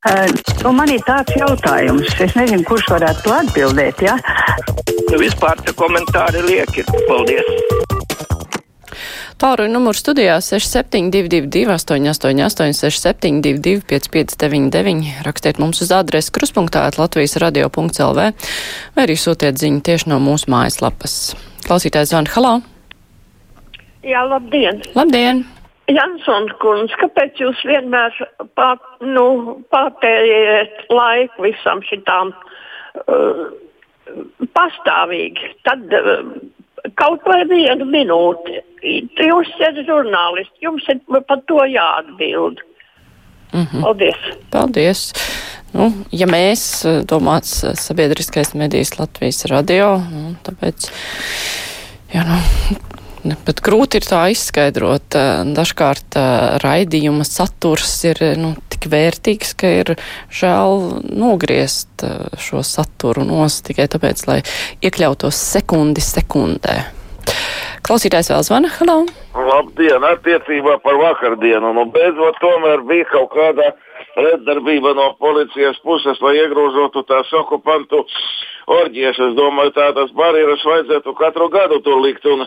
Uh, nu man ir tāds jautājums, es nezinu, kurš varētu to atbildēt. Ja? Nu, vispār tie komentāri lieki. Paldies! Tālruņa numurs studijā 6722, 888, 672, 559, rakstiet mums uz adresi kruspunktā Latvijas radio.lv vai arī sūtiet ziņu tieši no mūsu mājaslapas. Klausītājs zvana Halo! Jā, labdien! Labdien! Jansons kundze, kāpēc jūs vienmēr pār, nu, pārtēriet laiku visam šitām uh, pastāvīgi? Tad uh, kaut vai vienu minūti. Jūs esat žurnālisti, jums ir par to jāatbild. Mm -hmm. Paldies! Paldies! Nu, ja mēs domāts sabiedriskais medijas Latvijas radio, nu, tāpēc, jā, nu, Bet grūti ir tā izskaidrot. Dažkārt raidījuma saturs ir nu, tik vērtīgs, ka ir žēl nogriezt šo saturu nost tikai tāpēc, lai iekļautos sekundi sekundē. Klausītājs vēl zvana. Halo! Labdien! Attiecībā par vakardienu. Nu, beidzot, tomēr bija kaut kāda redzarbība no policijas puses, lai iegrožotu tās okupantu orģijas. Es domāju, tādas barjeras vajadzētu katru gadu tur likt. Un,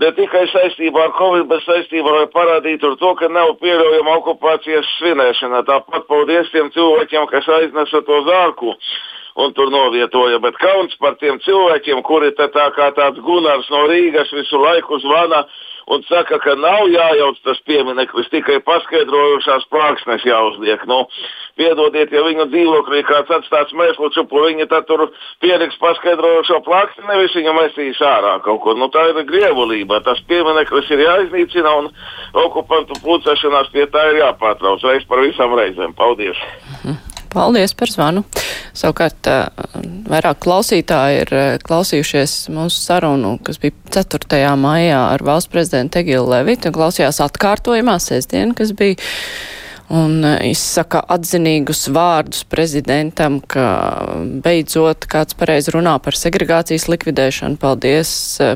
ne tikai saistībā ar Covid, bet saistībā ar parādītu to, ka nav pieļaujama okupācijas svinēšana. Tāpat paldies tiem cilvēkiem, kas aiznesa to zārku un tur novietoja. Bet kauns par tiem cilvēkiem, kuri tā, tā kā tāds Gunārs no Rīgas visu laiku zvana un saka, ka nav jājauc tas piemineklis, tikai paskaidrojušās plāksnes jāuzliek. Nu, piedodiet, ja viņu dzīvoklī kāds atstāts mēslu čupu, viņi tad tur pieliks paskaidrojušo plāksni, nevis viņu mesīs ārā kaut kur. Nu, tā ir grievulība. Tas piemineklis ir jāiznīcina un okupantu pulcēšanās pie tā ir jāpārtrauc reiz par visām reizēm. Paldies! Mhm. Paldies par zvanu. Savukārt vairāk klausītāji ir klausījušies mūsu sarunu, kas bija 4. maijā ar valsts prezidentu Egilu Levitu un klausījās atkārtojumā sestdien, kas bija un izsaka atzinīgus vārdus prezidentam, ka beidzot kāds pareizi runā par segregācijas likvidēšanu. Paldies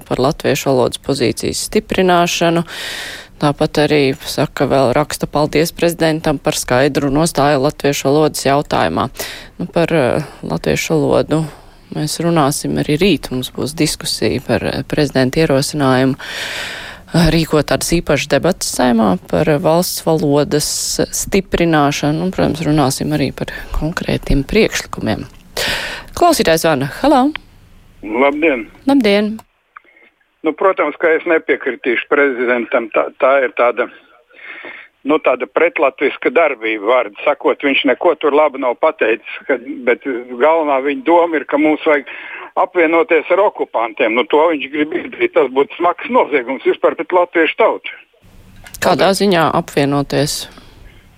par latviešu valodas pozīcijas stiprināšanu. Tāpat arī saka, vēl raksta paldies prezidentam par skaidru nostāju latviešu valodas jautājumā. Nu, par uh, latviešu valodu mēs runāsim arī rīt. Mums būs diskusija par uh, prezidenta ierosinājumu uh, rīkot tādas īpašas debatas saimā par valsts valodas stiprināšanu. Un, protams, runāsim arī par konkrētiem priekšlikumiem. Klausītājs Vana, halā! Labdien! Labdien! Nu, protams, ka es nepiekritīšu prezidentam. Tā, tā ir tāda, nu, tāda pretlatviska darbība. Vārdu sakot, viņš neko tur labi nav pateicis. Ka, bet galvenā viņa doma ir, ka mums vajag apvienoties ar okupantiem. Nu, to viņš grib izdarīt. Tas būtu smags noziegums vispār pret latviešu tautu. Kādā ziņā apvienoties?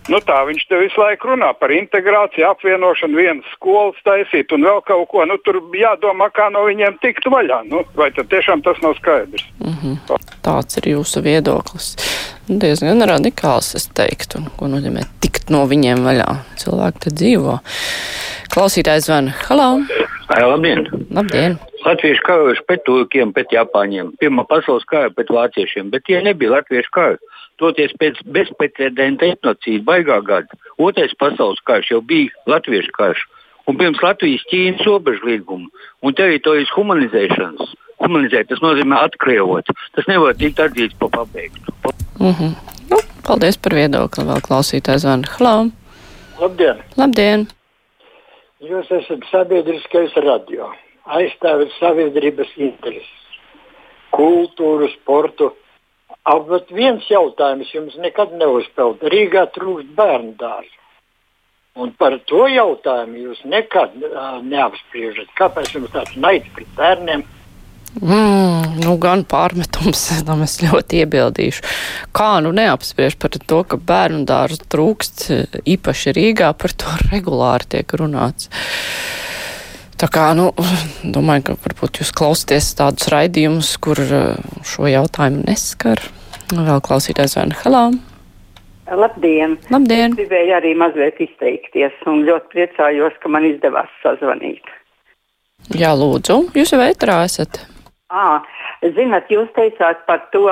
Nu tā viņš te visu laiku runā par integrāciju, apvienošanu, vienas skolas taisīt un vēl kaut ko. Nu, tur jādomā, kā no viņiem tikt vaļā. Nu, vai tad tiešām tas nav skaidrs? Mm -hmm. Tāds ir jūsu viedoklis. Diezgan radikāls, es teiktu. Ko nozīmē tikt no viņiem vaļā? Cilvēki te dzīvo. Klausītājs zvana. Halo! Ai, labdien! Labdien! Latviešu kaujuši pret turkiem, pret Japāņiem, Pirmā pasaules kara pret vāciešiem, bet tie nebija latviešu kari toties pēc bezprecedenta etnocīda baigā gada. Otrais pasaules karš jau bija latviešu karš. Un pirms Latvijas-Ķīnas robežu līguma un teritorijas humanizēšanas, humanizēt tas nozīmē atkrievot. Tas nevar tikt atzīts par pabeigtu. Mm -hmm. nu, paldies par viedokli. Vēl klausītājs zvana. Halo! Labdien! Labdien! Jūs esat sabiedriskais radio. Aizstāvat sabiedrības intereses, kultūru, sportu Bet viens jautājums jums nekad neuzpeld. Rīgā trūkst bērnu dārzu. Un par to jautājumu jūs nekad uh, neapspriežat. Kāpēc jums tāds naids pret bērniem? Mm, nu, gan pārmetums, tam es ļoti iebildīšu. Kā nu neapspriež par to, ka bērnu dārzu trūkst, īpaši Rīgā, par to regulāri tiek runāts. Tā kā, nu, domāju, ka varbūt jūs klausāties tādus raidījumus, kur šo jautājumu neskar. Vēl klausītājs vien halā. Labdien! Labdien! Es gribēju arī mazliet izteikties un ļoti priecājos, ka man izdevās sazvanīt. Jā, lūdzu, jūs jau ētrā esat. À, zinat, jūs teicāt par to,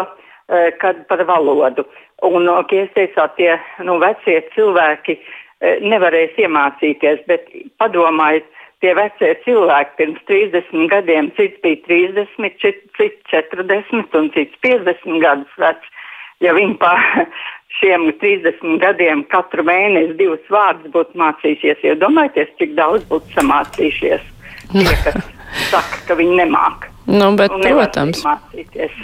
kad par valodu. Un, ka jūs teicāt, tie nu, vecie cilvēki nevarēs iemācīties, bet padomājiet, tie vecie cilvēki pirms 30 gadiem, cits bija 30, cits 40 un cits 50 gadus vecs. Ja viņi pa šiem 30 gadiem katru mēnesi divus vārdus būtu mācījušies, iedomājieties, cik daudz būtu samācījušies. Tie, kas saka, ka viņi nemāk. Nu, bet, protams.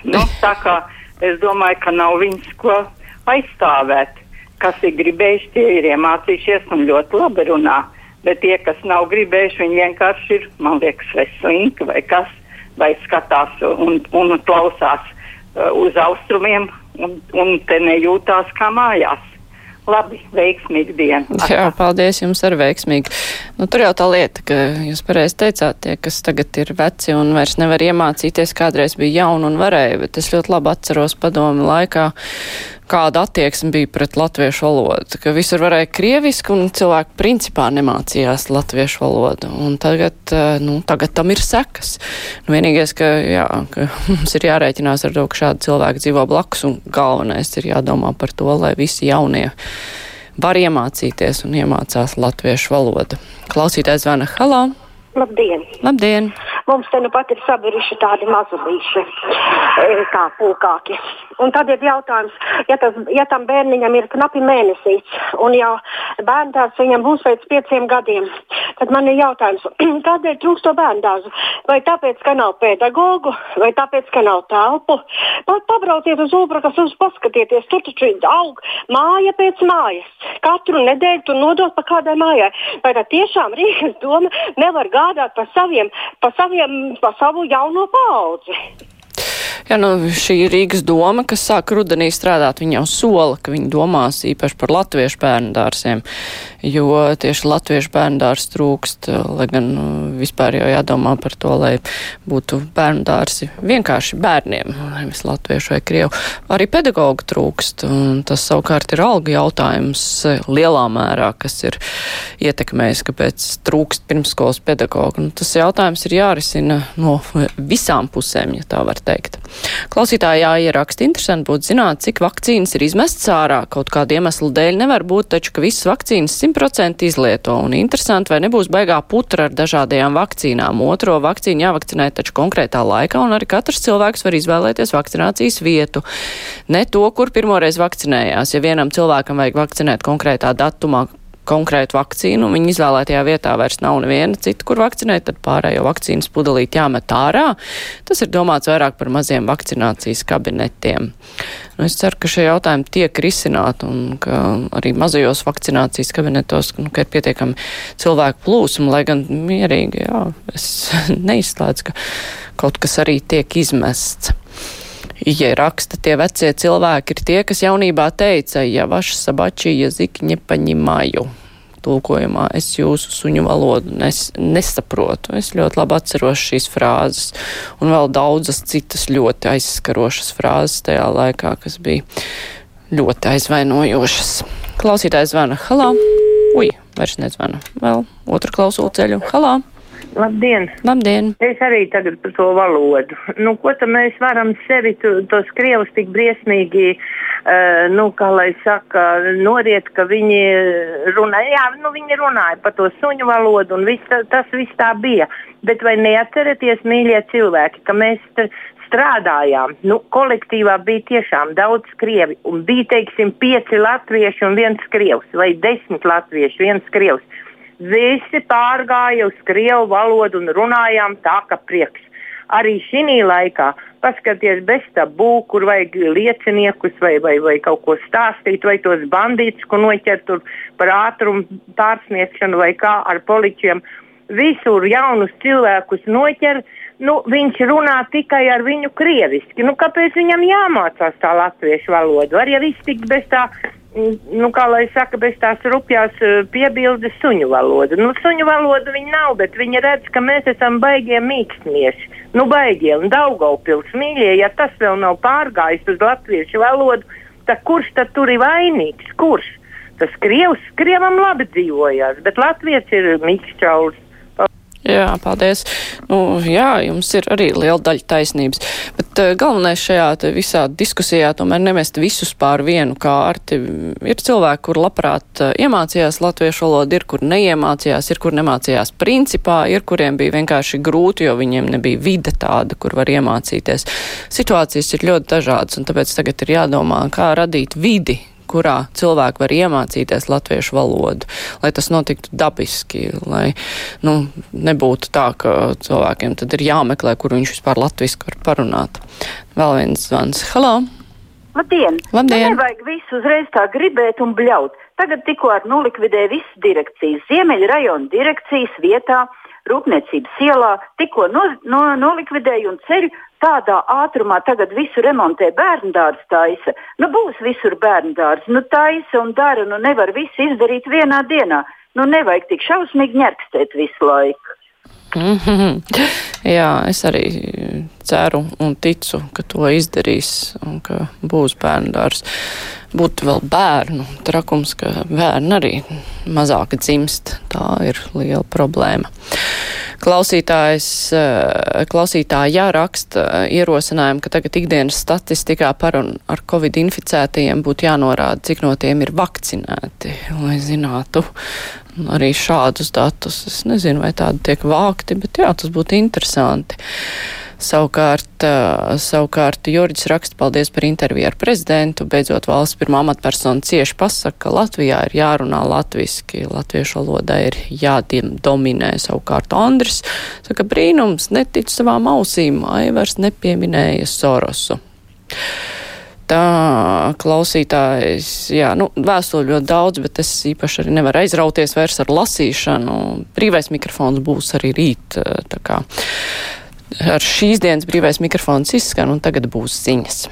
Nu, tā kā es domāju, ka nav viņas ko aizstāvēt. Kas ir gribējuši, tie ir iemācījušies un ļoti labi runā. Bet tie, kas nav gribējuši, viņi vienkārši ir, man liekas, vai slinki vai kas, vai skatās un, un klausās uh, uz austrumiem un, un te nejūtās kā mājās. Labi, veiksmīga diena. Jā, paldies jums ar veiksmīgu. Nu, tur jau tā lieta, ka jūs pareizi teicāt, tie, kas tagad ir veci un vairs nevar iemācīties, kādreiz bija jauni un varēja, bet es ļoti labi atceros padomu laikā, kāda attieksme bija pret latviešu valodu, ka visur varēja krieviski un cilvēki principā nemācījās latviešu valodu. Un tagad, eh, nu, tagad tam ir sekas. Nu, vienīgais, ka, jā, ka mums ir jārēķinās ar to, ka šādi cilvēki dzīvo blakus un galvenais ir jādomā par to, lai visi jaunie var iemācīties un iemācās latviešu valodu. Klausītājs zvana Halā. Labdien! Labdien! Mums te nu pat ir sabiruši tādi mazulīši, e, kā pūkāki. Un tad ir jautājums, ja, tas, ja tam bērniņam ir knapi mēnesīts un jau bērndārs viņam būs pēc pieciem gadiem, tad man ir jautājums, kādēļ trūkst to bērndāzu? Vai tāpēc, ka nav pedagogu, vai tāpēc, ka nav telpu? Pat pabrauciet uz Ubrakas uz paskatieties, tur taču aug māja pēc mājas. Katru nedēļu tur nodot pa kādai mājai. Vai tā tiešām Rīgas doma nevar gādāt par saviem, par saviem, 也不少给我了包子 Jā, nu, šī Rīgas doma, kas sāk rudenī strādāt, viņa jau sola, ka viņi domās īpaši par latviešu bērnu dārsiem, jo tieši latviešu bērnu dārs trūkst, lai gan nu, vispār jau jādomā par to, lai būtu bērnu dārsi vienkārši bērniem, nevis latviešu vai krievu. Arī pedagogu trūkst, un tas savukārt ir alga jautājums lielā mērā, kas ir ietekmējis, kāpēc trūkst pirmskolas pedagogu. Nu, tas jautājums ir jārisina no visām pusēm, ja tā var teikt. Klausītājā ieraksta interesanti būtu zināt, cik vakcīnas ir izmestas ārā. Kaut kādu iemeslu dēļ nevar būt, taču, ka visas vakcīnas 100% izlieto. Un interesanti, vai nebūs baigā putra ar dažādajām vakcīnām. Otro vakcīnu jāvakcinē taču konkrētā laikā, un arī katrs cilvēks var izvēlēties vakcinācijas vietu. Ne to, kur pirmoreiz vakcinējās. Ja vienam cilvēkam vajag vakcinēt konkrētā datumā, konkrētu vakcīnu, un viņa izvēlētajā vietā vairs nav neviena cita, kur vakcinēt, tad pārējo vakcīnas pudelīt jāmet ārā. Tas ir domāts vairāk par maziem vakcinācijas kabinetiem. Nu, es ceru, ka šie jautājumi tiek risināti un ka arī mazajos vakcinācijas kabinetos nu, ka ir pietiekami cilvēku plūsma, lai gan mierīgi, jā, es neizslēdzu, ka kaut kas arī tiek izmests. Ja raksta tie vecie cilvēki, ir tie, kas jaunībā teica, ja vaša sabačī jazik nepaņimāju. Tulkojumā es jūsu suņu valodu nes, nesaprotu. Es ļoti labi atceros šīs frāzes un vēl daudzas citas ļoti aizskarošas frāzes tajā laikā, kas bija ļoti aizvainojošas. Klausītājs zvana halā. Ui, vairs nezvana. Vēl otru klausulu ceļu. Halā! Labdien! Labdien! Es arī tagad par to valodu. Nu, ko tad mēs varam sevi, tu, tos krievus tik briesmīgi, uh, nu, kā lai saka, noriet, ka viņi runā, jā, nu, viņi runāja par to suņu valodu un viss, tas viss tā bija. Bet vai neatceraties, mīļie cilvēki, ka mēs strādājām, nu, kolektīvā bija tiešām daudz krievi un bija, teiksim, pieci latvieši un viens krievs vai desmit latvieši, viens krievs Visi pārgāja uz krievu valodu un runājām tā, ka prieks. Arī šī laikā paskaties bez tabū, kur vajag lieciniekus vai, vai, vai kaut ko stāstīt, vai tos bandītus, ko noķer tur par ātrumu pārsniegšanu vai kā ar poličiem. Visur jaunus cilvēkus noķer, nu, viņš runā tikai ar viņu krieviski. Nu, kāpēc viņam jāmācās tā latviešu valoda? Var jau iztikt bez tā nu, kā lai saka, bez tās rupjās eh, piebildes suņu valoda. Nu, suņu valoda viņa nav, bet viņa redz, ka mēs esam baigie mīkstnieši. Nu, baigie un daugaupils mīļie, ja tas vēl nav pārgājis uz latviešu valodu, tad kurš tad tur ir vainīgs? Kurš? Tas krievs, krievam labi dzīvojās, bet latviets ir mīkšķauls. Jā, paldies. Nu, jā, jums ir arī liela daļa taisnības. Bet uh, galvenais šajā visā diskusijā tomēr nemest visus pār vienu kārti. Ir cilvēki, kur labprāt uh, iemācījās latviešu valodu, ir, kur neiemācījās, ir, kur nemācījās principā, ir, kuriem bija vienkārši grūti, jo viņiem nebija vide tāda, kur var iemācīties. Situācijas ir ļoti dažādas, un tāpēc tagad ir jādomā, kā radīt vidi, kurā cilvēki var iemācīties latviešu valodu, lai tas notiktu dabiski, lai nu, nebūtu tā, ka cilvēkiem tad ir jāmeklē, kur viņš vispār latviski var parunāt. Vēl viens zvans. Halo! Labdien! Labdien. Nu, nevajag visu uzreiz tā gribēt un bļaut. Tagad tikko ar nolikvidēju visas direkcijas, Ziemeļa rajona direkcijas vietā, Rūpniecības ielā, tikko no, no, nolikvidēju un ceļu tādā ātrumā tagad visu remontē bērnu dārza taisa. Nu, būs visur bērnu dārza, nu taisa un dara, nu nevar visu izdarīt vienā dienā. Nu, nevajag tik šausmīgi ņerkstēt visu laiku. Mm -hmm. Jā, es arī ceru un ticu, ka to izdarīs un ka būs bērnu dārs. Būtu vēl bērnu trakums, ka bērni arī mazāk dzimst. Tā ir liela problēma. Klausītājs, eh, klausītāja raksta eh, ierosinājumu, ka tagad ikdienas statistikā par un ar covid inficētajiem būtu jānorāda, cik no tiem ir vakcinēti, lai zinātu arī šādus datus. Es nezinu, vai tādi tiek vākti, bet jā, tas būtu interesanti. Savukārt, savukārt Jurģis raksta paldies par interviju ar prezidentu. Beidzot, valsts pirmā amatpersona cieši pasaka, ka Latvijā ir jārunā latviski, latviešu valodā ir jādominē. Savukārt Andris saka, brīnums, netic savām ausīm, Aivars nepieminēja Sorosu tā klausītājs, jā, nu, vēstuli ļoti daudz, bet es īpaši arī nevaru aizrauties vairs ar lasīšanu. Brīvais mikrofons būs arī rīt, tā kā ar šīs dienas brīvais mikrofons izskan, un tagad būs ziņas.